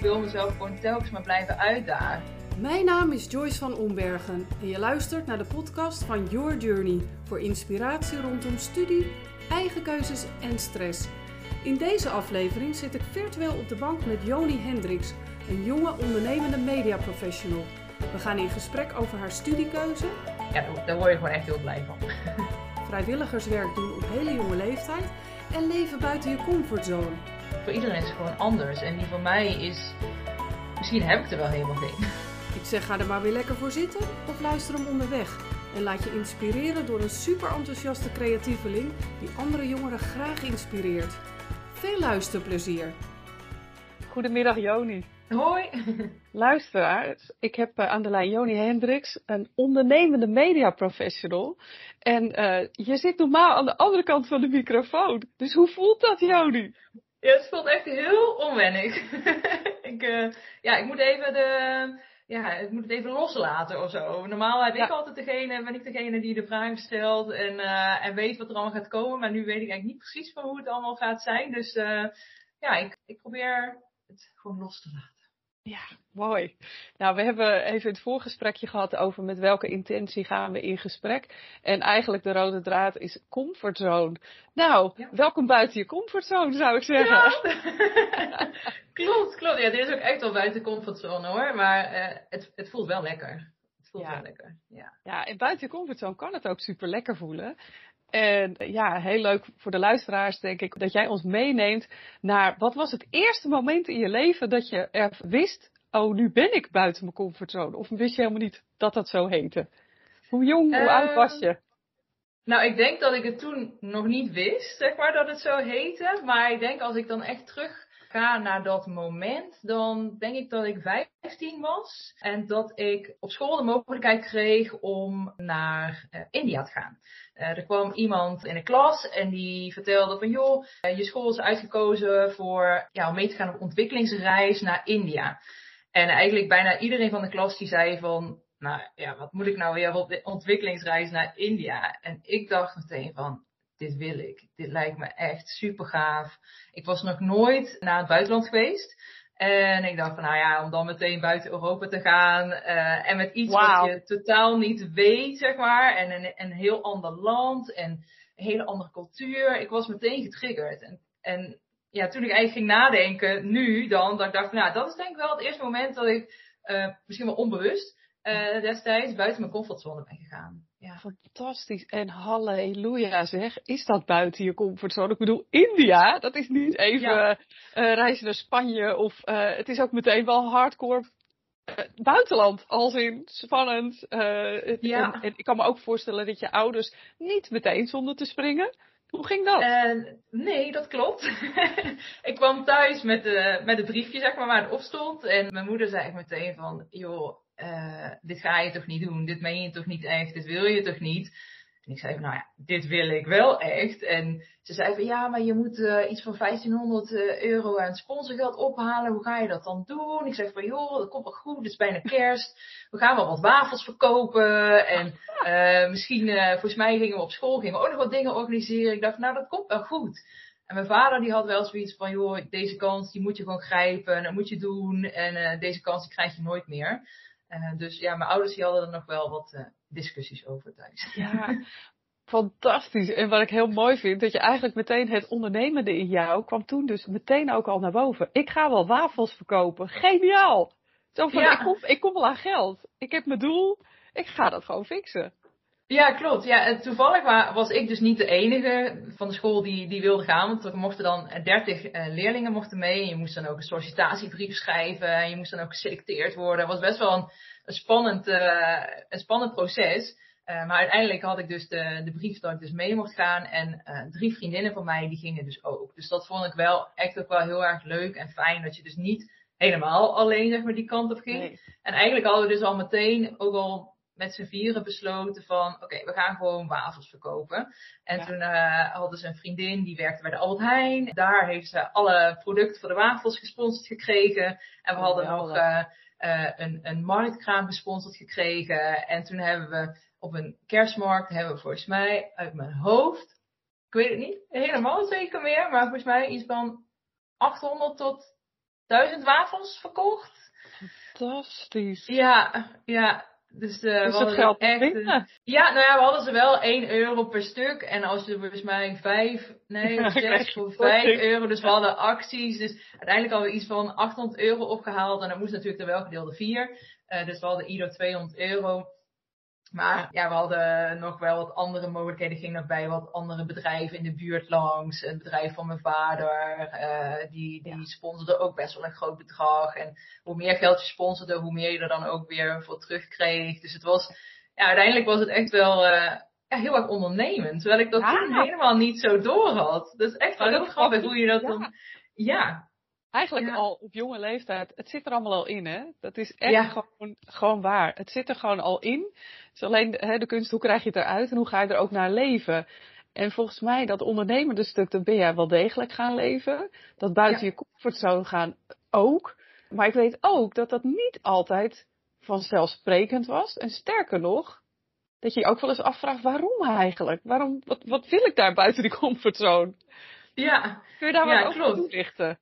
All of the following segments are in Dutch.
wil mezelf gewoon telkens maar blijven uitdagen. Mijn naam is Joyce van Ombergen en je luistert naar de podcast van Your Journey voor inspiratie rondom studie, eigen keuzes en stress. In deze aflevering zit ik virtueel op de bank met Joni Hendricks, een jonge ondernemende mediaprofessional. We gaan in gesprek over haar studiekeuze, Ja, daar, daar word je gewoon echt heel blij van. vrijwilligerswerk doen op hele jonge leeftijd en leven buiten je comfortzone. Voor iedereen is het gewoon anders. En die van mij is, misschien heb ik er wel helemaal geen. Ik zeg ga er maar weer lekker voor zitten of luister hem onderweg. En laat je inspireren door een super enthousiaste creatieveling die andere jongeren graag inspireert. Veel luisterplezier! Goedemiddag Joni. Hoi. Luisteraars, ik heb eh, aan de lijn Joni Hendricks, een ondernemende mediaprofessional. En eh, je zit normaal aan de andere kant van de microfoon. Dus hoe voelt dat Joni? Ja, het voelt echt heel onwennig. ik, eh, ja, ik moet even de, ja, ik moet het even loslaten of zo. Normaal heb ik altijd degene, ben ik degene die de vragen stelt en, eh, en weet wat er allemaal gaat komen. Maar nu weet ik eigenlijk niet precies van hoe het allemaal gaat zijn. Dus eh, ja, ik, ik probeer het gewoon los te laten. Ja, mooi. Nou, we hebben even het voorgesprekje gehad over met welke intentie gaan we in gesprek. En eigenlijk de rode draad is comfortzone. Nou, Ja. welkom buiten je comfortzone zou ik zeggen. Ja. klopt, klopt. Ja, dit is ook echt wel buiten de comfortzone hoor. Maar eh, het, het voelt wel lekker. Het voelt Ja. wel lekker. Ja. Ja, en buiten je comfortzone kan het ook super lekker voelen. En ja, heel leuk voor de luisteraars, denk ik, dat jij ons meeneemt naar wat was het eerste moment in je leven dat je er wist, oh, nu ben ik buiten mijn comfortzone. Of wist je helemaal niet dat dat zo heette? Hoe jong, hoe Eh, oud was je? Nou, ik denk dat ik het toen nog niet wist, zeg maar, dat het zo heette. Maar ik denk als ik dan echt terug ga naar dat moment, dan denk ik dat ik 15 was. En dat ik op school de mogelijkheid kreeg om naar eh, India te gaan. Eh, er kwam iemand in de klas en die vertelde van joh, eh, je school is uitgekozen voor ja, om mee te gaan op ontwikkelingsreis naar India. En eigenlijk bijna iedereen van de klas die zei van, nou ja, wat moet ik nou weer op de ontwikkelingsreis naar India? En ik dacht meteen van, dit wil ik. Dit lijkt me echt super gaaf. Ik was nog nooit naar het buitenland geweest. En ik dacht van, nou ja, om dan meteen buiten Europa te gaan. eh, en met iets wat je totaal niet weet, zeg maar. En een, een heel ander land en een hele andere cultuur. Ik was meteen getriggerd. En, en ja, toen ik eigenlijk ging nadenken, nu dan, dat ik dacht van, nou, dat is denk ik wel het eerste moment dat ik, eh, misschien wel onbewust, eh, destijds buiten mijn comfortzone ben gegaan. Ja. Fantastisch en halleluja zeg. Is dat buiten je comfortzone? Ik bedoel, India, dat is niet even Ja. eh, reizen naar Spanje of eh, het is ook meteen wel hardcore eh, buitenland. Als in spannend. eh, Ja. en, en ik kan me ook voorstellen dat je ouders niet meteen zonder te springen. Hoe ging dat? Nee, dat klopt. ik kwam thuis met, de, met het briefje, zeg maar, waar het op stond. En mijn moeder zei echt meteen van, joh, eh, dit ga je toch niet doen? Dit meen je toch niet echt? Dit wil je toch niet? En ik zei van, nou ja, dit wil ik wel echt. En ze zei van, ja, maar je moet eh, iets van 1500 eh, euro aan sponsorgeld ophalen. Hoe ga je dat dan doen? Ik zei van, joh, dat komt wel goed. Het is bijna kerst. We gaan wel wat wafels verkopen. En misschien, volgens mij gingen we op school, gingen we ook nog wat dingen organiseren. Ik dacht, nou, dat komt wel goed. En mijn vader die had wel zoiets van, joh, deze kans die moet je gewoon grijpen. En dat moet je doen. En deze kans krijg je nooit meer. Eh, dus ja, mijn ouders die hadden er nog wel wat eh, discussies over thuis. Ja, fantastisch. En wat ik heel mooi vind, dat je eigenlijk meteen het ondernemende in jou kwam toen dus meteen ook al naar boven. Ik ga wel wafels verkopen. Geniaal! Zo van, Ja. ik, kom, ik kom wel aan geld. Ik heb mijn doel. Ik ga dat gewoon fixen. Ja, klopt. Ja, en toevallig wa- was ik dus niet de enige van de school die, die wilde gaan. Want er mochten dan eh, 30 eh, leerlingen mochten mee. En je moest dan ook een sollicitatiebrief schrijven. En je moest dan ook geselecteerd worden. Het was best wel een, een, spannend, eh, een spannend proces. Eh, maar uiteindelijk had ik dus de, de brief dat ik dus mee mocht gaan. En eh, drie vriendinnen van mij die gingen dus ook. Dus dat vond ik wel echt ook wel heel erg leuk en fijn. Dat je dus niet helemaal alleen zeg maar, die kant op ging. Nee. En eigenlijk hadden we dus al meteen ook al met z'n vieren besloten van, oké, we gaan gewoon wafels verkopen. En Ja. toen eh, hadden ze een vriendin, die werkte bij de Albert Heijn. Daar heeft ze alle producten voor de wafels gesponsord gekregen. En we hadden nog eh, eh, een, een marktkraam gesponsord gekregen. En toen hebben we op een kerstmarkt, hebben we volgens mij uit mijn hoofd, ik weet het niet helemaal zeker meer, maar volgens mij iets van 800 tot duizend wafels verkocht. Fantastisch. Ja, ja. Dus, uh, dus het geld echt, Ja, nou ja, we hadden ze wel 1 euro per stuk. En als je volgens mij 5, nee, of 6 voor 5 euro. Dus we hadden acties. Dus uiteindelijk hadden we iets van 800 euro opgehaald. En dat moest natuurlijk er wel gedeelde 4. Uh, dus we hadden ieder 200 euro. Maar ja, we hadden nog wel wat andere mogelijkheden. Ik ging nog bij wat andere bedrijven in de buurt langs. Het bedrijf van mijn vader, uh, die, die sponsorde ook best wel een groot bedrag. En hoe meer geld je sponsorde, hoe meer je er dan ook weer voor terugkreeg. Dus het was, ja, uiteindelijk was het echt wel uh, ja, heel erg ondernemend. Terwijl ik dat ja. toen helemaal niet zo door had. Dus echt wel heel grappig hoe je dat dan, ja. Eigenlijk ja. al op jonge leeftijd, het zit er allemaal al in, hè? Dat is echt ja. gewoon, gewoon waar. Het zit er gewoon al in. Is alleen hè, de kunst, hoe krijg je het eruit en hoe ga je er ook naar leven? En volgens mij, dat ondernemende stuk, dat ben jij wel degelijk gaan leven. Dat buiten ja. je comfortzone gaan ook. Maar ik weet ook dat dat niet altijd vanzelfsprekend was. En sterker nog, dat je je ook wel eens afvraagt, waarom eigenlijk? Waarom, wat, wat wil ik daar buiten die comfortzone? Ja. Kun je daar wat over toelichten?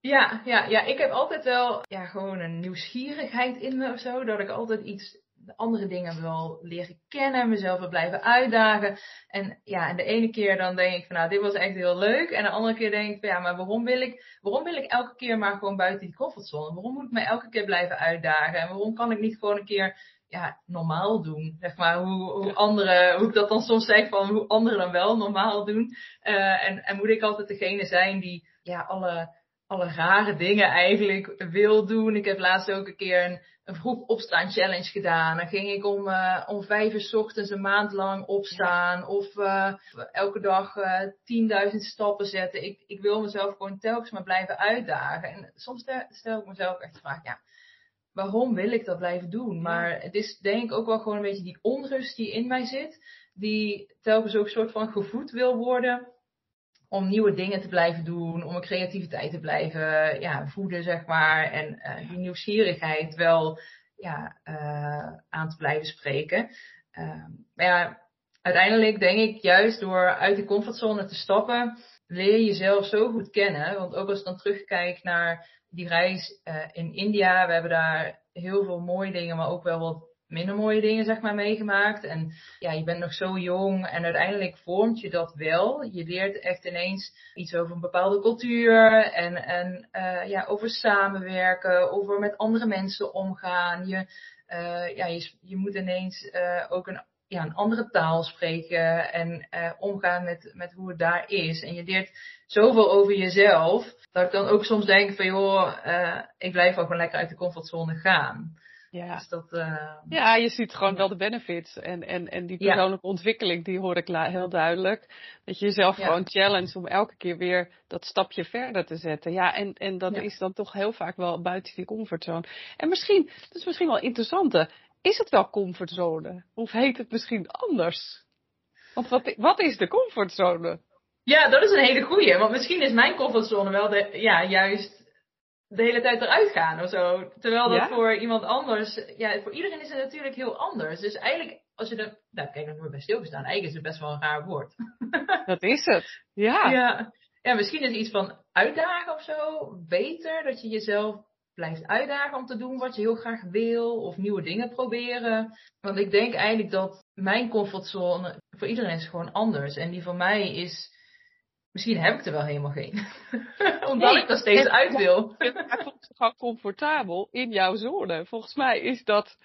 Ja, ja, ja, ik heb altijd wel ja, gewoon een nieuwsgierigheid in me of zo. Dat ik altijd iets, andere dingen wil leren kennen, mezelf wil blijven uitdagen. En ja, en de ene keer dan denk ik van nou, dit was echt heel leuk. En de andere keer denk ik van ja, maar waarom wil ik, waarom wil ik elke keer maar gewoon buiten die comfortzone? Waarom moet ik mij elke keer blijven uitdagen? En waarom kan ik niet gewoon een keer ja, normaal doen. Zeg maar, hoe, hoe anderen, hoe ik dat dan soms zeg van hoe anderen dan wel normaal doen. Uh, en, en moet ik altijd degene zijn die ja, alle alle rare dingen eigenlijk wil doen. Ik heb laatst ook een keer een, een vroeg opstaan challenge gedaan. Dan ging ik om, uh, om vijf uur s ochtends een maand lang opstaan. Of uh, elke dag uh, 10.000 stappen zetten. Ik, ik wil mezelf gewoon telkens maar blijven uitdagen. En soms stel ik mezelf echt de vraag, ja, waarom wil ik dat blijven doen? Maar het is denk ik ook wel gewoon een beetje die onrust die in mij zit. Die telkens ook een soort van gevoed wil worden om nieuwe dingen te blijven doen, om een creativiteit te blijven ja, voeden, zeg maar. En uh, die nieuwsgierigheid wel ja, uh, aan te blijven spreken. Uh, maar ja, uiteindelijk denk ik juist door uit de comfortzone te stappen, leer je jezelf zo goed kennen. Want ook als ik dan terugkijk naar die reis in India, we hebben daar heel veel mooie dingen, maar ook wel wat minder mooie dingen zeg maar meegemaakt. En ja, je bent nog zo jong en uiteindelijk vormt je dat wel. Je leert echt ineens iets over een bepaalde cultuur en, en uh, ja, over samenwerken, over met andere mensen omgaan. Je, uh, ja, je, je moet ineens uh, ook een, ja, een andere taal spreken en omgaan met, met hoe het daar is. En je leert zoveel over jezelf, dat ik dan ook soms denk van joh, ik blijf ook gewoon lekker uit de comfortzone gaan. Ja. Dus dat, uh, ja, je ziet gewoon wel de benefits. En, en, en die persoonlijke ja. ontwikkeling, die hoor ik heel duidelijk. Dat je jezelf ja. gewoon challenge om elke keer weer dat stapje verder te zetten. Ja, en, en dat is dan toch heel vaak wel buiten die comfortzone. En misschien, dat is misschien wel interessant. Is het wel comfortzone? Of heet het misschien anders? Want wat, wat is de comfortzone? Ja, dat is een hele goeie. Want misschien is mijn comfortzone wel de, ja, juist de hele tijd eruit gaan of zo. Terwijl dat ja? voor iemand anders, ja, voor iedereen is het natuurlijk heel anders. Dus eigenlijk, als je er, nou kijk, dan moet je bij stilgestaan. Eigenlijk is het best wel een raar woord. Dat is het, ja. Ja, ja misschien is iets van uitdagen of zo beter. Dat je jezelf blijft uitdagen om te doen wat je heel graag wil. Of nieuwe dingen proberen. Want ik denk eigenlijk dat mijn comfortzone voor iedereen is gewoon anders. En die van mij is Misschien heb ik er wel helemaal geen. Omdat nee, ik er steeds uit wil. Je voelt gewoon comfortabel in jouw zone. Volgens mij is dat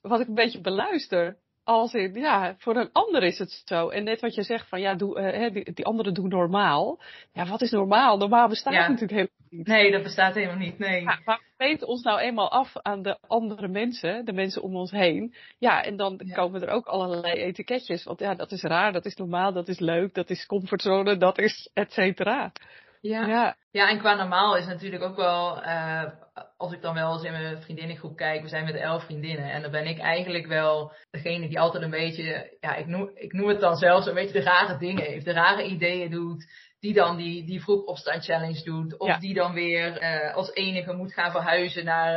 wat ik een beetje beluister. Als in, ja, voor een ander is het zo. En net wat je zegt van, ja, doe, uh, die, die anderen doen normaal. Ja, wat is normaal? Normaal bestaat ja. natuurlijk helemaal niet. Nee, dat bestaat helemaal niet, nee. Ja, maar we meten ons nou eenmaal af aan de andere mensen, de mensen om ons heen. Ja, en dan ja. komen er ook allerlei etiketjes. Want ja, dat is raar, dat is normaal, dat is leuk, dat is comfortzone, dat is et cetera. Ja. ja. Ja, en qua normaal is natuurlijk ook wel, uh, als ik dan wel eens in mijn vriendinnengroep kijk, we zijn met elf vriendinnen. En dan ben ik eigenlijk wel degene die altijd een beetje, ja, ik noem, ik noem het dan zelfs een beetje de rare dingen heeft, de rare ideeën doet. Die dan die, die vroeg opstand challenge doet. Of ja. die dan weer uh, als enige moet gaan verhuizen naar,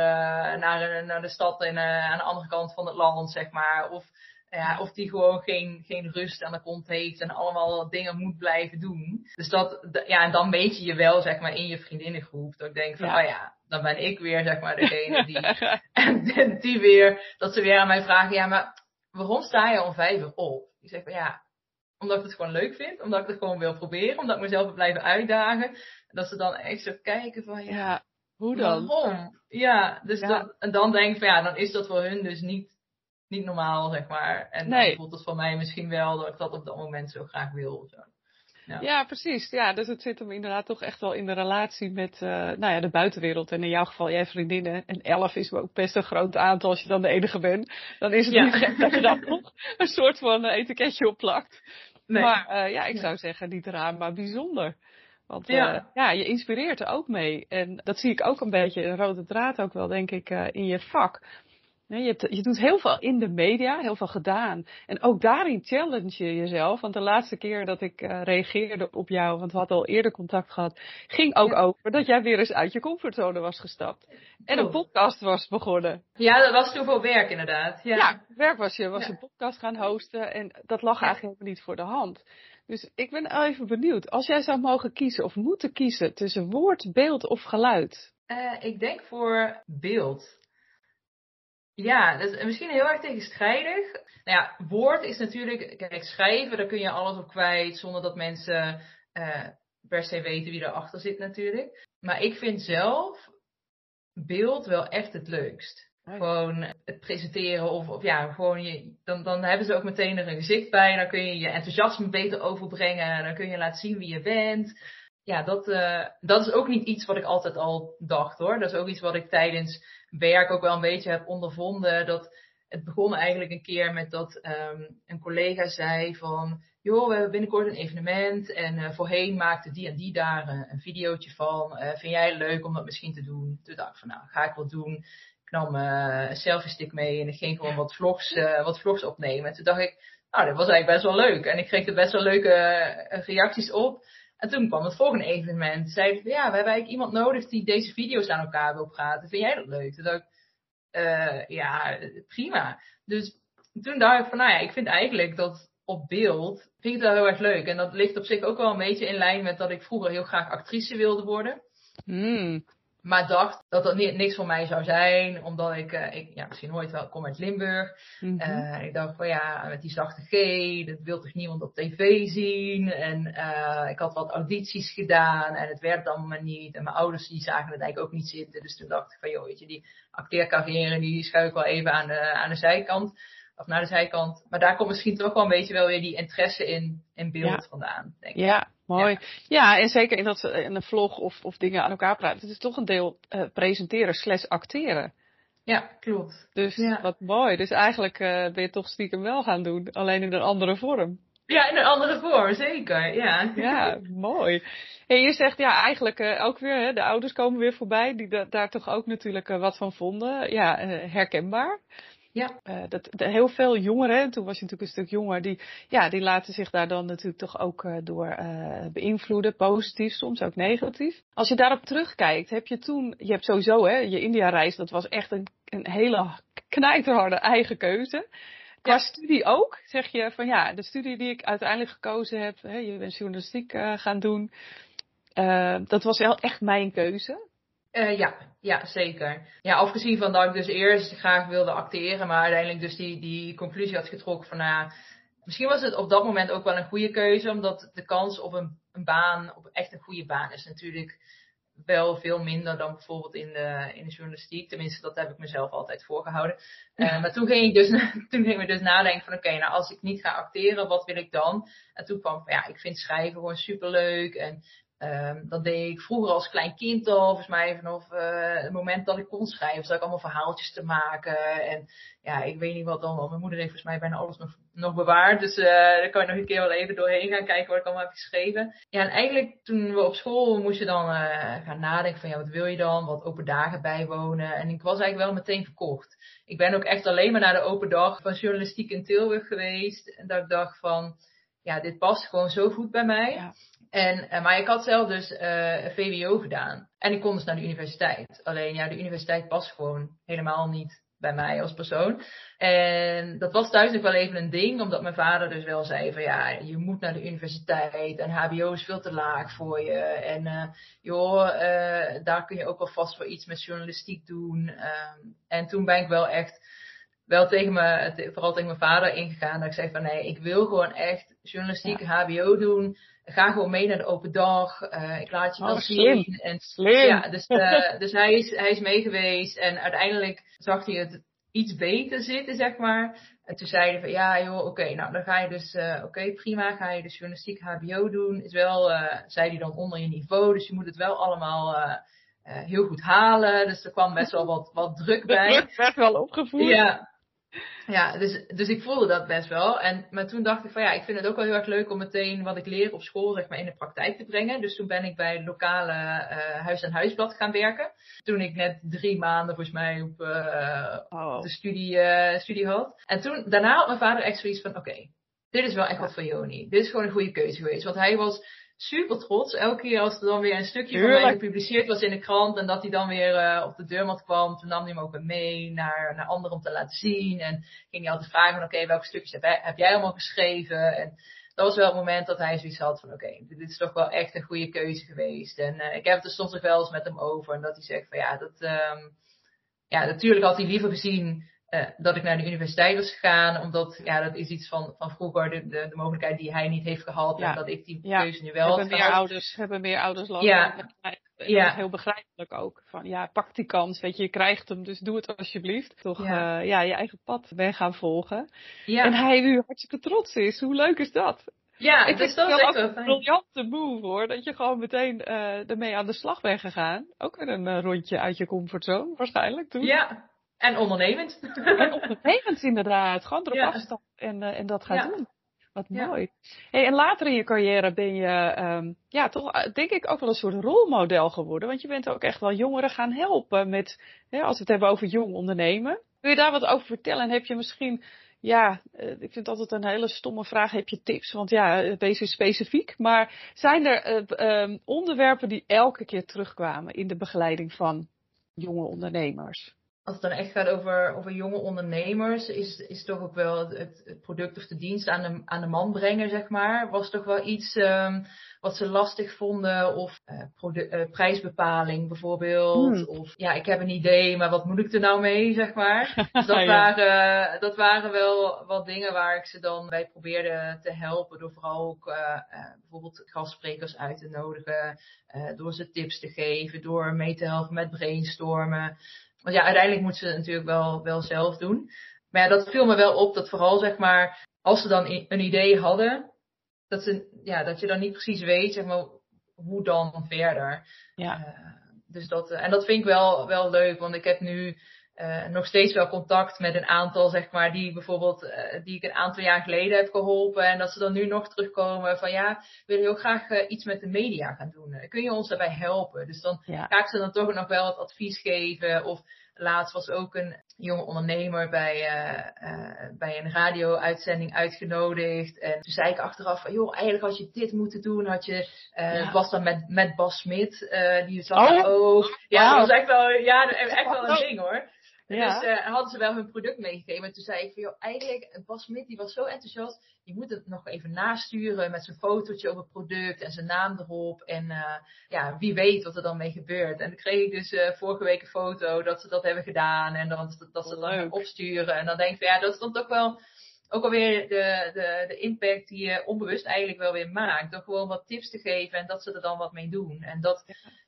uh, naar, naar de stad en, aan de andere kant van het land, zeg maar. Of ja, of die gewoon geen, geen rust aan de kont heeft en allemaal dingen moet blijven doen. Dus dat, ja, en dan weet je je wel, zeg maar, in je vriendinnengroep. Dat ik denk van, ja. oh ja, dan ben ik weer, zeg maar, degene die, en die weer, dat ze weer aan mij vragen, ja, maar waarom sta je om vijf uur op? Ik zeg van, ja, omdat ik het gewoon leuk vind, omdat ik het gewoon wil proberen, omdat ik mezelf wil blijven uitdagen. En dat ze dan echt zo kijken van, ja, ja hoe dan? Waarom? Ja, dus Dat, en dan denk ik van, ja, dan is dat voor hun dus niet niet normaal, zeg maar. En nee. dan voelt het voor mij misschien wel dat ik dat op dat moment zo graag wil. Zo. Ja. ja. precies. Ja, dus het zit hem inderdaad toch echt wel in de relatie met uh, nou ja, de buitenwereld. En in jouw geval, jij vriendinnen. En elf is ook best een groot aantal als je dan de enige bent. Dan is het niet gek dat je dan nog een soort van etiketje op plakt. Nee. Maar uh, ja, ik zou zeggen, niet raar, maar bijzonder. Want ja. Uh, ja, je inspireert er ook mee. En dat zie ik ook een beetje, een rode draad ook wel, denk ik, in je vak. Nee, je, hebt, je, doet heel veel in de media, heel veel gedaan. En ook daarin challenge je jezelf. Want de laatste keer dat ik uh, reageerde op jou, want we hadden al eerder contact gehad, ging ook over dat jij weer eens uit je comfortzone was gestapt. En een podcast was begonnen. Ja, dat was toen voor werk inderdaad. Ja, ja werk was je, was een podcast gaan hosten. En dat lag eigenlijk helemaal niet voor de hand. Dus ik ben even benieuwd, als jij zou mogen kiezen of moeten kiezen tussen woord, beeld of geluid? Uh, ik denk voor beeld. Ja, dat is misschien heel erg tegenstrijdig. Nou ja, woord is natuurlijk, kijk, schrijven, daar kun je alles op kwijt zonder dat mensen uh, per se weten wie erachter zit natuurlijk. Maar ik vind zelf beeld wel echt het leukst. Gewoon het presenteren of, of ja, gewoon je, dan, dan hebben ze ook meteen er een gezicht bij. Dan kun je je enthousiasme beter overbrengen. Dan kun je laten zien wie je bent. Ja, dat, uh, dat is ook niet iets wat ik altijd al dacht hoor. Dat is ook iets wat ik tijdens werk ook wel een beetje heb ondervonden. Dat het begon eigenlijk een keer met dat um, een collega zei van, joh, we hebben binnenkort een evenement en uh, voorheen maakte die en die daar uh, een videootje van. Uh, vind jij het leuk om dat misschien te doen? Toen dacht ik van, nou, ga ik wel doen. Ik nam een selfie stick mee en ik ging gewoon wat vlogs, wat vlogs opnemen. En toen dacht ik, nou, dat was eigenlijk best wel leuk. En ik kreeg er best wel leuke reacties op. En toen kwam het volgende evenement. Zeiden van ja, we hebben eigenlijk iemand nodig die deze video's aan elkaar wil praten. Vind jij dat leuk? Toen uh, ja, prima. Dus toen dacht ik van nou ja, ik vind eigenlijk dat op beeld, vind ik wel heel erg leuk. En dat ligt op zich ook wel een beetje in lijn met dat ik vroeger heel graag actrice wilde worden. Mm. Maar dacht dat dat niks voor mij zou zijn, omdat ik, uh, ik ja, misschien het wel, kom uit Limburg. Mm -hmm. uh, ik dacht van ja, met die zachte G, dat wil toch niemand op tv zien. En uh, ik had wat audities gedaan en het werd allemaal niet. En mijn ouders die zagen het eigenlijk ook niet zitten. Dus toen dacht ik van joh, weet je, die acteercarrière die schuif ik wel even aan de, aan de zijkant. Of naar de zijkant. Maar daar komt misschien toch wel een beetje wel weer die interesse in, in beeld ja. vandaan, denk ik. Ja, Mooi. Ja. ja, en zeker in, dat, in een vlog of, of dingen aan elkaar praten. Het is toch een deel uh, presenteren slash acteren. Ja, klopt. Dus ja. wat mooi. Dus eigenlijk uh, ben je toch stiekem wel gaan doen, alleen in een andere vorm. Ja, in een andere vorm, zeker. Ja, ja mooi. En je zegt ja, eigenlijk uh, ook weer, hè, de ouders komen weer voorbij, die da daar toch ook natuurlijk wat van vonden. Ja, herkenbaar. Ja. Uh, dat, de, heel veel jongeren, toen was je natuurlijk een stuk jonger, die, ja, die laten zich daar dan natuurlijk toch ook uh, door uh, beïnvloeden, positief, soms ook negatief. Als je daarop terugkijkt, heb je toen, je hebt sowieso, hè, je India-reis, dat was echt een, een hele knijterharde eigen keuze. Qua ja. studie ook, zeg je van ja, de studie die ik uiteindelijk gekozen heb, hè, je bent journalistiek gaan doen, dat was wel echt mijn keuze. Uh, ja, ja, zeker. Ja, afgezien van dat ik dus eerst graag wilde acteren, maar uiteindelijk dus die, die conclusie had getrokken van, nou, misschien was het op dat moment ook wel een goede keuze, omdat de kans op een, een baan, op echt een goede baan, is natuurlijk wel veel minder dan bijvoorbeeld in de, in de journalistiek. Tenminste, dat heb ik mezelf altijd voorgehouden. Uh, maar toen ging ik dus, toen ging ik dus nadenken van, oké, okay, nou als ik niet ga acteren, wat wil ik dan? En toen kwam van, ja, ik vind schrijven gewoon superleuk en Um, dat deed ik vroeger als klein kind al, volgens mij vanaf uh, het moment dat ik kon schrijven, zat ik allemaal verhaaltjes te maken. En ja, ik weet niet wat dan, mijn moeder heeft volgens mij bijna alles nog, bewaard. Dus uh, daar kan je nog een keer wel even doorheen gaan kijken wat ik allemaal heb geschreven. Ja, en eigenlijk toen we op school moesten dan uh, gaan nadenken van ja, wat wil je dan? Wat open dagen bijwonen. En ik was eigenlijk wel meteen verkocht. Ik ben ook echt alleen maar naar de open dag van journalistiek in Tilburg geweest. En dat ik dacht van, ja, dit past gewoon zo goed bij mij. Ja. En, uh, maar ik had zelf dus uh, VWO gedaan. En ik kon dus naar de universiteit. Alleen ja, de universiteit past gewoon helemaal niet bij mij als persoon. En dat was thuis nog wel even een ding, omdat mijn vader dus wel zei van ja, je moet naar de universiteit en HBO is veel te laag voor je. En uh, joh, uh, daar kun je ook wel vast wel iets met journalistiek doen. Um, en toen ben ik wel echt wel tegen me, vooral tegen mijn vader ingegaan. Dat ik zei van nee, ik wil gewoon echt journalistiek HBO doen. Ga gewoon mee naar de open dag. Uh, ik laat je oh, wel slim. zien. En, Slim. Ja, dus, uh, dus hij, is, hij is mee geweest. En uiteindelijk zag hij het iets beter zitten, zeg maar. En toen zei hij van ja joh, oké, okay, nou dan ga je dus, uh, oké okay, prima, ga je dus journalistiek HBO doen. Is wel, zei hij dan onder je niveau. Dus je moet het wel allemaal heel goed halen. Dus er kwam best wel wat, wat druk bij. Druk werd wel opgevoerd. Ja, ja, dus, dus ik voelde dat best wel. En, maar toen dacht ik van ja, ik vind het ook wel heel erg leuk om meteen wat ik leer op school zeg maar in de praktijk te brengen. Dus toen ben ik bij het lokale uh, huis- en huisblad gaan werken. Toen ik net drie maanden volgens mij op uh, oh. de studie, uh, studie had. En toen, daarna had mijn vader echt zoiets van oké, okay, dit is wel echt wat voor Joni. Dit is gewoon een goede keuze geweest. Want hij was super trots. Elke keer als er dan weer een stukje van mij gepubliceerd was in de krant en dat hij dan weer uh, op de deurmat kwam, toen nam hij hem ook weer mee naar, naar anderen om te laten zien. En ging hij altijd vragen van oké, okay, welke stukjes heb jij, heb jij allemaal geschreven? En dat was wel het moment dat hij zoiets had van oké, okay, dit is toch wel echt een goede keuze geweest. En uh, ik heb het er soms nog wel eens met hem over en dat hij zegt van ja, dat, um, ja, natuurlijk had hij liever gezien uh, dat ik naar de universiteit was gegaan, omdat ja, dat is iets van, van vroeger, de, de, de mogelijkheid die hij niet heeft gehad Ja. en dat ik die Ja. keuze nu wel hebben had meer ouders, hebben meer ouders last Ja. van. En Ja. Dat is heel begrijpelijk ook. Van ja, pak die kans, weet je, je krijgt hem, dus doe het alsjeblieft. Toch Ja. ja, ja je eigen pad ben gaan volgen. Ja, En hij nu hartstikke trots is. Hoe leuk is dat? ja dat het is wel echt een briljante move hoor. Dat je gewoon meteen eh ermee aan de slag bent gegaan. Ook weer een eh, rondje uit je comfortzone waarschijnlijk toen. Ja, en ondernemend. En ondernemend inderdaad. Gewoon erop Ja. afstappen en, eh, en dat gaan Ja. doen. Wat Ja. mooi. Hey, en later in je carrière ben je ehm, ja, toch eh, denk ik ook wel een soort rolmodel geworden. Want je bent ook echt wel jongeren gaan helpen met, hè, als we het hebben over jong ondernemen. Wil je daar wat over vertellen? En heb je misschien, ja, eh, ik vind het altijd een hele stomme vraag. Heb je tips? Want ja, deze is specifiek. Maar zijn er eh, ehm, onderwerpen die elke keer terugkwamen in de begeleiding van jonge ondernemers? Als het dan echt gaat over, over jonge ondernemers, is, is toch ook wel het, het product of de dienst aan de, aan de man brengen, zeg maar. Was toch wel iets um, wat ze lastig vonden. Of uh, produ- uh, prijsbepaling bijvoorbeeld. Hmm. Of ja, ik heb een idee, maar wat moet ik er nou mee, zeg maar. Dus dat, Ja. waren, dat waren wel wat dingen waar ik ze dan bij probeerde te helpen. Door vooral ook uh, bijvoorbeeld gastsprekers uit te nodigen. Door ze tips te geven. Door mee te helpen met brainstormen. Want ja, uiteindelijk moeten ze het natuurlijk wel, wel zelf doen. Maar ja, dat viel me wel op dat vooral zeg maar, als ze dan een idee hadden, dat, ze, ja, dat je dan niet precies weet, zeg maar, hoe dan verder. Ja. Uh, dus dat, en dat vind ik wel, wel leuk, want ik heb nu uh, nog steeds wel contact met een aantal, zeg maar, die bijvoorbeeld, uh, die ik een aantal jaar geleden heb geholpen. En dat ze dan nu nog terugkomen van ja, we willen heel graag uh, iets met de media gaan doen. Kun je ons daarbij helpen? Dus dan Ja. ga ik ze dan toch nog wel wat advies geven. Of laatst was ook een jonge ondernemer bij, bij een radio-uitzending uitgenodigd. En toen zei ik achteraf van, joh, eigenlijk had je dit moeten doen. Had je, Ja. was dan met, met Bas Smit, die zat Oh. ook. Ja, Wauw. dat was echt wel, ja, echt wel een ding hoor. Ja. Dus uh, hadden ze wel hun product meegegeven. En toen zei ik van, joh, eigenlijk, Bas Smit die was zo enthousiast. Je moet het nog even nasturen met zijn fotootje op het product en zijn naam erop. En uh, ja, wie weet wat er dan mee gebeurt. En dan kreeg ik dus uh, vorige week een foto dat ze dat hebben gedaan. En dan, dat, dat ze gaan opsturen. En dan denk ik van, ja, dat is dan toch wel ook alweer de, de, de impact die je onbewust eigenlijk wel weer maakt. Door gewoon wat tips te geven en dat ze er dan wat mee doen. En dat,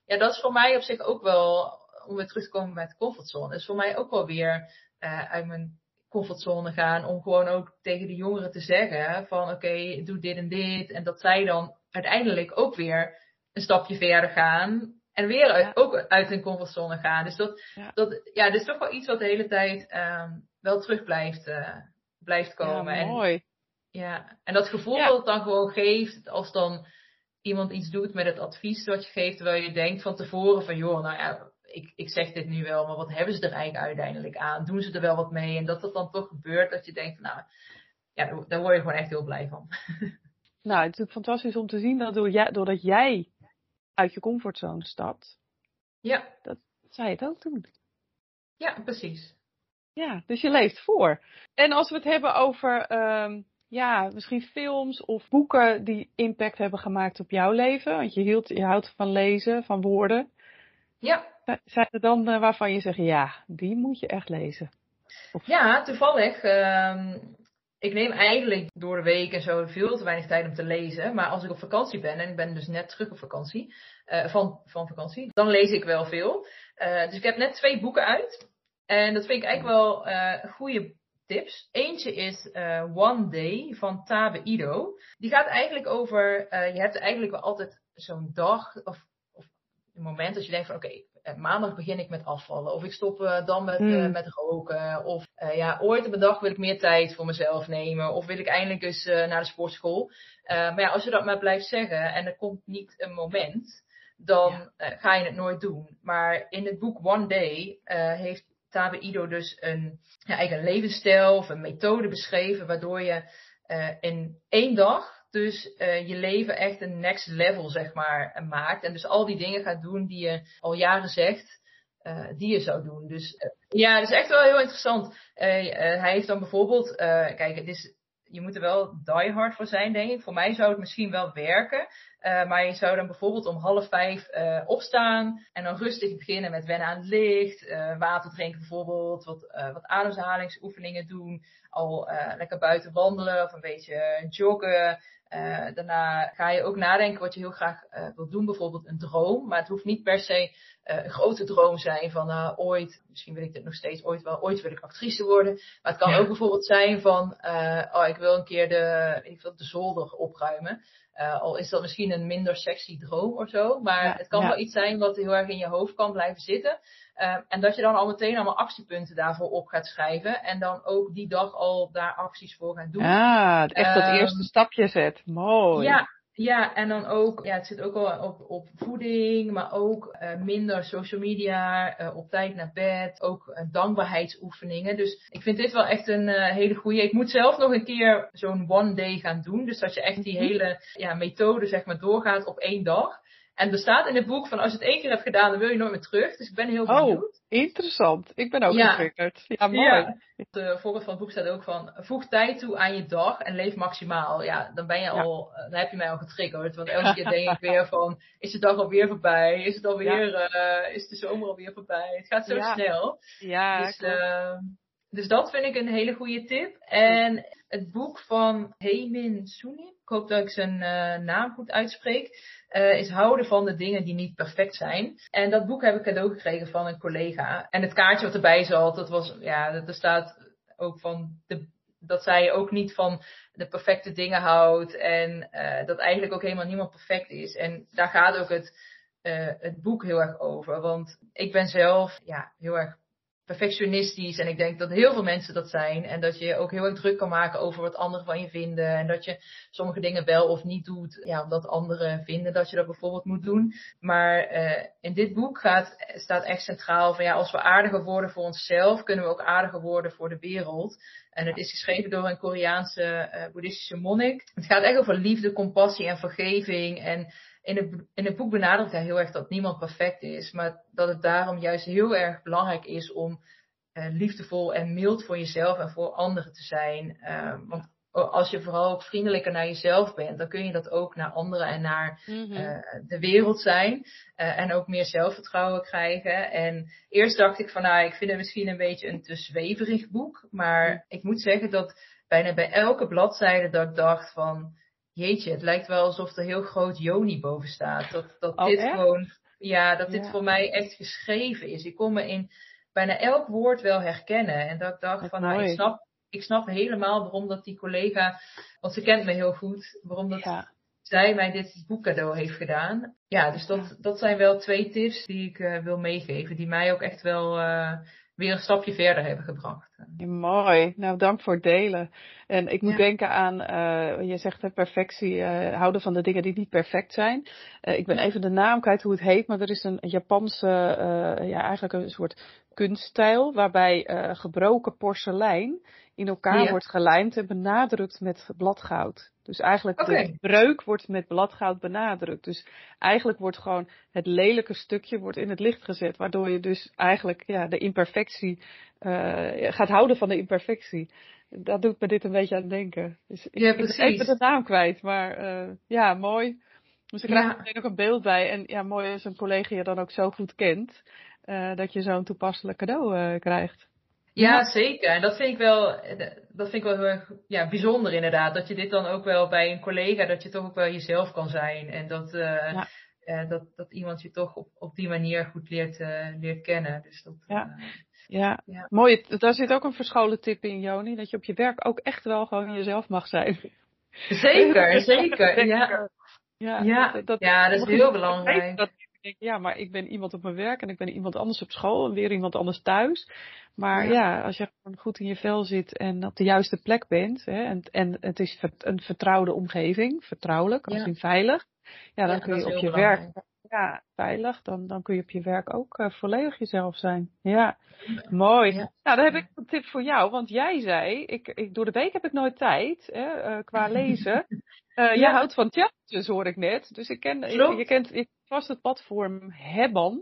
ja, dat is voor mij op zich ook wel om weer terug te komen met comfortzone, is voor mij ook wel weer uh, uit mijn comfortzone gaan. Om gewoon ook tegen de jongeren te zeggen van oké, okay, doe dit en dit. En dat zij dan uiteindelijk ook weer een stapje verder gaan. En weer uit, ook uit hun comfortzone gaan. Dus dat, Ja. dat, ja, dat is toch wel iets wat de hele tijd um, wel terug blijft, uh, blijft komen. Ja, en, mooi. ja, en dat gevoel dat het dan gewoon geeft als dan iemand iets doet met het advies wat je geeft, terwijl je denkt van tevoren van joh, nou ja, ik, ik zeg dit nu wel, maar wat hebben ze er eigenlijk uiteindelijk aan? Doen ze er wel wat mee? En dat dat dan toch gebeurt, dat je denkt, nou, ja, daar word je gewoon echt heel blij van. Nou, het is natuurlijk fantastisch om te zien dat doordat jij uit je comfortzone stapt, Ja, zij het ook doen. ja, precies. Ja, dus je leeft voor. En als we het hebben over ehm, ja, misschien films of boeken die impact hebben gemaakt op jouw leven. Want je, hield, je houdt van lezen, van woorden. Ja. Zijn er dan uh, waarvan je zegt, ja, die moet je echt lezen? Ja, toevallig. Uh, ik neem eigenlijk door de week en zo veel te weinig tijd om te lezen. Maar als ik op vakantie ben, en ik ben dus net terug op vakantie, uh, van, van vakantie, dan lees ik wel veel. Uh, dus ik heb net twee boeken uit. En dat vind ik eigenlijk wel goede tips. Eentje is One Day van Tabe Ido. Die gaat eigenlijk over, je hebt eigenlijk wel altijd zo'n dag of, of een moment als je denkt van oké, eh, maandag begin ik met afvallen. Of ik stop uh, dan met, mm. met roken. Of ja, ooit op een dag wil ik meer tijd voor mezelf nemen. Of wil ik eindelijk eens naar de sportschool. maar ja, als je dat maar blijft zeggen en er komt niet een moment dan ja. ga je het nooit doen. Maar in het boek One Day heeft Tabe Ido dus een ja, eigen levensstijl of een methode beschreven waardoor je in één dag dus uh, je leven echt een next level zeg maar maakt en dus al die dingen gaat doen die je al jaren zegt uh, die je zou doen. Dus ja, dat is echt wel heel interessant. hij heeft dan bijvoorbeeld, kijk, het is je moet er wel die hard voor zijn, denk ik. Voor mij zou het misschien wel werken. Uh, maar je zou dan bijvoorbeeld om half vijf uh, opstaan en dan rustig beginnen met wennen aan het licht, uh, water drinken bijvoorbeeld, wat, wat ademhalingsoefeningen doen, al lekker buiten wandelen of een beetje joggen. daarna ga je ook nadenken wat je heel graag wilt doen, bijvoorbeeld een droom, maar het hoeft niet per se een grote droom zijn van uh, ooit, misschien wil ik dit nog steeds ooit wel, ooit wil ik actrice worden. Maar het kan ook bijvoorbeeld zijn van, uh, oh ik wil een keer de, ik wil de zolder opruimen. Uh, al is dat misschien een minder sexy droom of zo. Maar ja, het kan ja. wel iets zijn wat heel erg in je hoofd kan blijven zitten. Uh, en dat je dan al meteen allemaal actiepunten daarvoor op gaat schrijven. En dan ook die dag al daar acties voor gaat doen. Ah, echt dat um, eerste stapje zet. Mooi. Ja, ja, en dan ook, ja, het zit ook al op, op voeding, maar ook uh, minder social media, uh, op tijd naar bed, ook uh, dankbaarheidsoefeningen. Dus ik vind dit wel echt een hele goede. Ik moet zelf nog een keer zo'n one day gaan doen. Dus dat je echt die hele ja, methode zeg maar doorgaat op één dag. En er staat in het boek van als je het één keer hebt gedaan, dan wil je nooit meer terug. Dus ik ben heel benieuwd. Oh, interessant. Ik ben ook ja. getriggerd. Ja, mooi. Ja. De voorbeeld van het boek staat ook van voeg tijd toe aan je dag en leef maximaal. Ja, dan ben je al, ja. dan heb je mij al getriggerd. Want elke keer denk ik weer van, is de dag alweer voorbij? Is het alweer, uh, is de zomer alweer voorbij? Het gaat zo snel. Ja, dus, uh, dus dat vind ik een hele goede tip. En het boek van Hemin Soeni, ik hoop dat ik zijn uh, naam goed uitspreek uh, is houden van de dingen die niet perfect zijn. En dat boek heb ik cadeau gekregen van een collega. En het kaartje wat erbij zat, dat was, ja, er staat ook van de, dat zij ook niet van de perfecte dingen houdt. En uh, dat eigenlijk ook helemaal niemand perfect is. En daar gaat ook het, uh, het boek heel erg over. Want ik ben zelf ja, heel erg perfectionistisch. En ik denk dat heel veel mensen dat zijn. En dat je ook heel erg druk kan maken over wat anderen van je vinden. En dat je sommige dingen wel of niet doet. Ja, omdat anderen vinden dat je dat bijvoorbeeld moet doen. Maar uh, in dit boek gaat, staat echt centraal van ja, als we aardiger worden voor onszelf, kunnen we ook aardiger worden voor de wereld. En het is geschreven door een Koreaanse uh, boeddhistische monnik. Het gaat echt over liefde, compassie en vergeving. En in het, in het boek benadrukt hij heel erg dat niemand perfect is, maar dat het daarom juist heel erg belangrijk is om uh, liefdevol en mild voor jezelf en voor anderen te zijn. Uh, want als je vooral ook vriendelijker naar jezelf bent, dan kun je dat ook naar anderen en naar mm-hmm. uh, de wereld zijn. Uh, en ook meer zelfvertrouwen krijgen. En eerst dacht ik van, nou, ik vind het misschien een beetje een te zweverig boek. Maar mm. ik moet zeggen dat bijna bij elke bladzijde dat ik dacht van, jeetje, het lijkt wel alsof er heel groot Joni boven staat. Dat, dat oh, dit echt? gewoon, ja, dat dit Ja. voor mij echt geschreven is. Ik kon me in bijna elk woord wel herkennen. En dat ik dacht Wat van, nou, ik snap, ik snap helemaal waarom dat die collega, want ze kent me heel goed, waarom dat Ja. zij mij dit boek cadeau heeft gedaan. Ja, dus dat, dat zijn wel twee tips die ik eh, wil meegeven, die mij ook echt wel eh, weer een stapje verder hebben gebracht. Ja, mooi. Nou, dank voor het delen. En ik moet Ja. denken aan, eh, je zegt hè, perfectie, eh, houden van de dingen die niet perfect zijn. Eh, ik ben Ja. even de naam kwijt hoe het heet, maar er is een Japanse, ja, eigenlijk een soort kunststijl waarbij gebroken porselein in elkaar wordt gelijmd en benadrukt met bladgoud. Dus eigenlijk de breuk wordt met bladgoud benadrukt. Dus eigenlijk wordt gewoon het lelijke stukje wordt in het licht gezet. Waardoor je dus eigenlijk ja, de imperfectie uh, gaat houden van de imperfectie. Dat doet me dit een beetje aan denken. Dus ik, ja, precies. ik ben even de naam kwijt. Maar uh, ja, mooi. Dus ik krijg er meteen ook een beeld bij. En ja, mooi als een collega je dan ook zo goed kent. Uh, dat je zo'n toepasselijk cadeau krijgt. Ja, zeker. En dat vind ik wel, dat vind ik wel heel erg ja, bijzonder inderdaad. Dat je dit dan ook wel bij een collega, dat je toch ook wel jezelf kan zijn. En dat, uh, ja. uh, dat, dat iemand je toch op, op die manier goed leert, uh, leert kennen. Dus dat, ja. Ja. ja, mooi. Daar zit ook een verscholen tip in, Joni. Dat je op je werk ook echt wel gewoon jezelf mag zijn. Zeker, zeker. Ja, ja, ja. Dat, dat, ja, dat is heel belangrijk. Dat, ja, maar ik ben iemand op mijn werk en ik ben iemand anders op school en weer iemand anders thuis. Maar ja, als je gewoon goed in je vel zit en op de juiste plek bent, hè, en, en het is een vertrouwde omgeving, vertrouwelijk, als in veilig, ja, dan kun je op je werk, ja, veilig, dan, dan kun je op je werk ook uh, volledig jezelf zijn. Ja, mooi. Nou, dan heb ik een tip voor jou, want jij zei, ik, ik, door de week heb ik nooit tijd, hè, uh, qua lezen. Uh, jij houdt van challenges, hoor ik net. Dus ik ken, je, je, kent ik, vast het platform Hebban.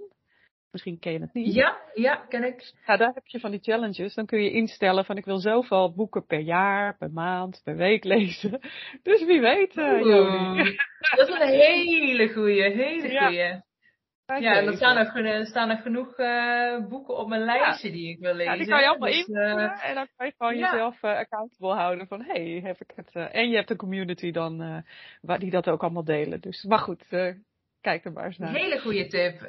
Misschien ken je het niet. Ja, ja, ken ik. Ja, daar heb je van die challenges. Dan kun je instellen van ik wil zoveel boeken per jaar, per maand, per week lezen. Dus wie weet, uh. Dat is een hele goeie, hele ja. Ja, er staan er, staan er genoeg uh, boeken op mijn lijstje die ik wil lezen. Ja, die kan je allemaal dus, invullen uh, en dan kan je gewoon ja. jezelf uh, accountable houden van hey, heb ik het. en je hebt een community dan waar die dat ook allemaal delen. Dus, maar goed, kijk er maar eens naar. Een hele goede tip.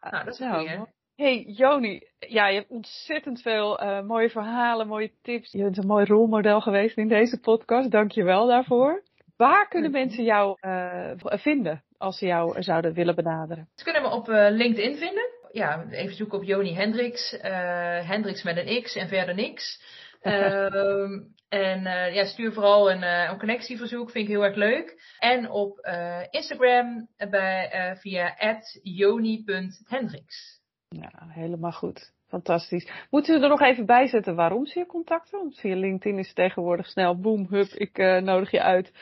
nou, dat is nou, Hey Joni, ja, je hebt ontzettend veel mooie verhalen, mooie tips. Je bent een mooi rolmodel geweest in deze podcast. Dank je wel daarvoor. Waar kunnen mensen jou uh, vinden als ze jou zouden willen benaderen? Ze kunnen me op uh, LinkedIn vinden. Ja, even zoeken op Joni Hendricks. Hendricks met een X en verder niks. Ehm, en uh, ja, stuur vooral een, uh, een connectieverzoek, vind ik heel erg leuk. En op uh, Instagram bij, via joni.hendricks. Ja, helemaal goed. Fantastisch. Moeten we er nog even bij zetten waarom ze je contacten? Want via LinkedIn is tegenwoordig snel, boom, hup, ik nodig je uit.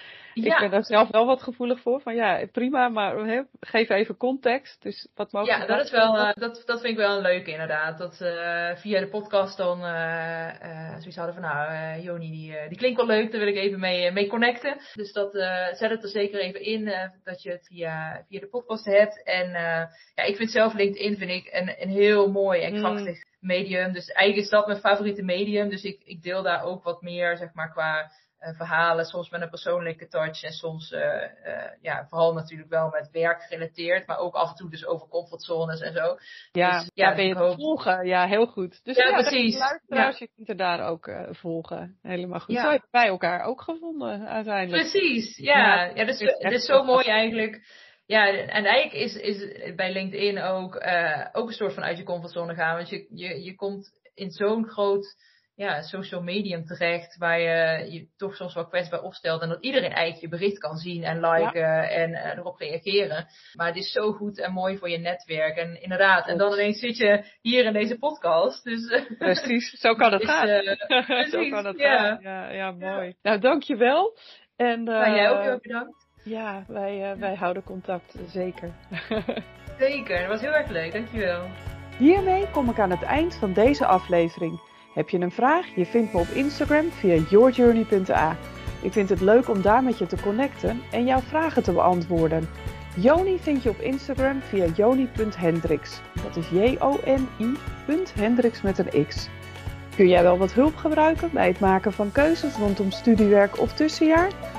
Ja. Ik ben daar zelf wel wat gevoelig voor. Van ja, prima, maar he, geef even context. Dus wat mogelijk. Ja, dat is wel, uh, dat, dat vind ik wel een leuke inderdaad. Dat uh, via de podcast dan uh, zoiets hadden van nou, Joni die, die klinkt wel leuk, daar wil ik even mee, mee connecten. Dus dat zet het er zeker even in dat je het via, via de podcast hebt. En ja, ik vind zelf LinkedIn vind ik een, een heel mooi en krachtig mm. Medium. Dus eigenlijk is dat mijn favoriete medium. Dus ik, ik deel daar ook wat meer, zeg maar, qua uh, verhalen, soms met een persoonlijke touch en soms, uh, uh, ja, vooral natuurlijk wel met werk gerelateerd, maar ook af en toe dus over comfortzones en zo. Ja, dus, ja, ben je hoop... volgen? Ja, heel goed. Dus ja, ja precies. Luisteraars, ja. je kunt er daar ook volgen. Helemaal goed. Ja. Zo hebben wij elkaar ook gevonden uiteindelijk. Precies, ja. Ja, dus, het is zo mooi eigenlijk. Ja, en eigenlijk is, is bij LinkedIn ook, ook een soort van uit je comfortzone gaan, want je, je, je komt in zo'n groot ja, social medium terecht, waar je je toch soms wel kwetsbaar opstelt en dat iedereen eigenlijk je bericht kan zien en liken en uh, erop reageren. Maar het is zo goed en mooi voor je netwerk en inderdaad, en dan ineens zit je hier in deze podcast. Dus, uh, precies, zo kan het gaan. Uh, zo kan het ja. gaan. Ja, ja, mooi. Ja. Nou, dankjewel. En, nou, jij ook heel bedankt. Ja, wij, wij houden contact, zeker. zeker, dat was heel erg leuk, dankjewel. Hiermee kom ik aan het eind van deze aflevering. Heb je een vraag? Je vindt me op Instagram via yourjourney.a. Ik vind het leuk om daar met je te connecten en jouw vragen te beantwoorden. Joni vind je op Instagram via joni.hendricks. Dat is J-O-N-I. Hendricks met een X. Kun jij wel wat hulp gebruiken bij het maken van keuzes rondom studiewerk of tussenjaar?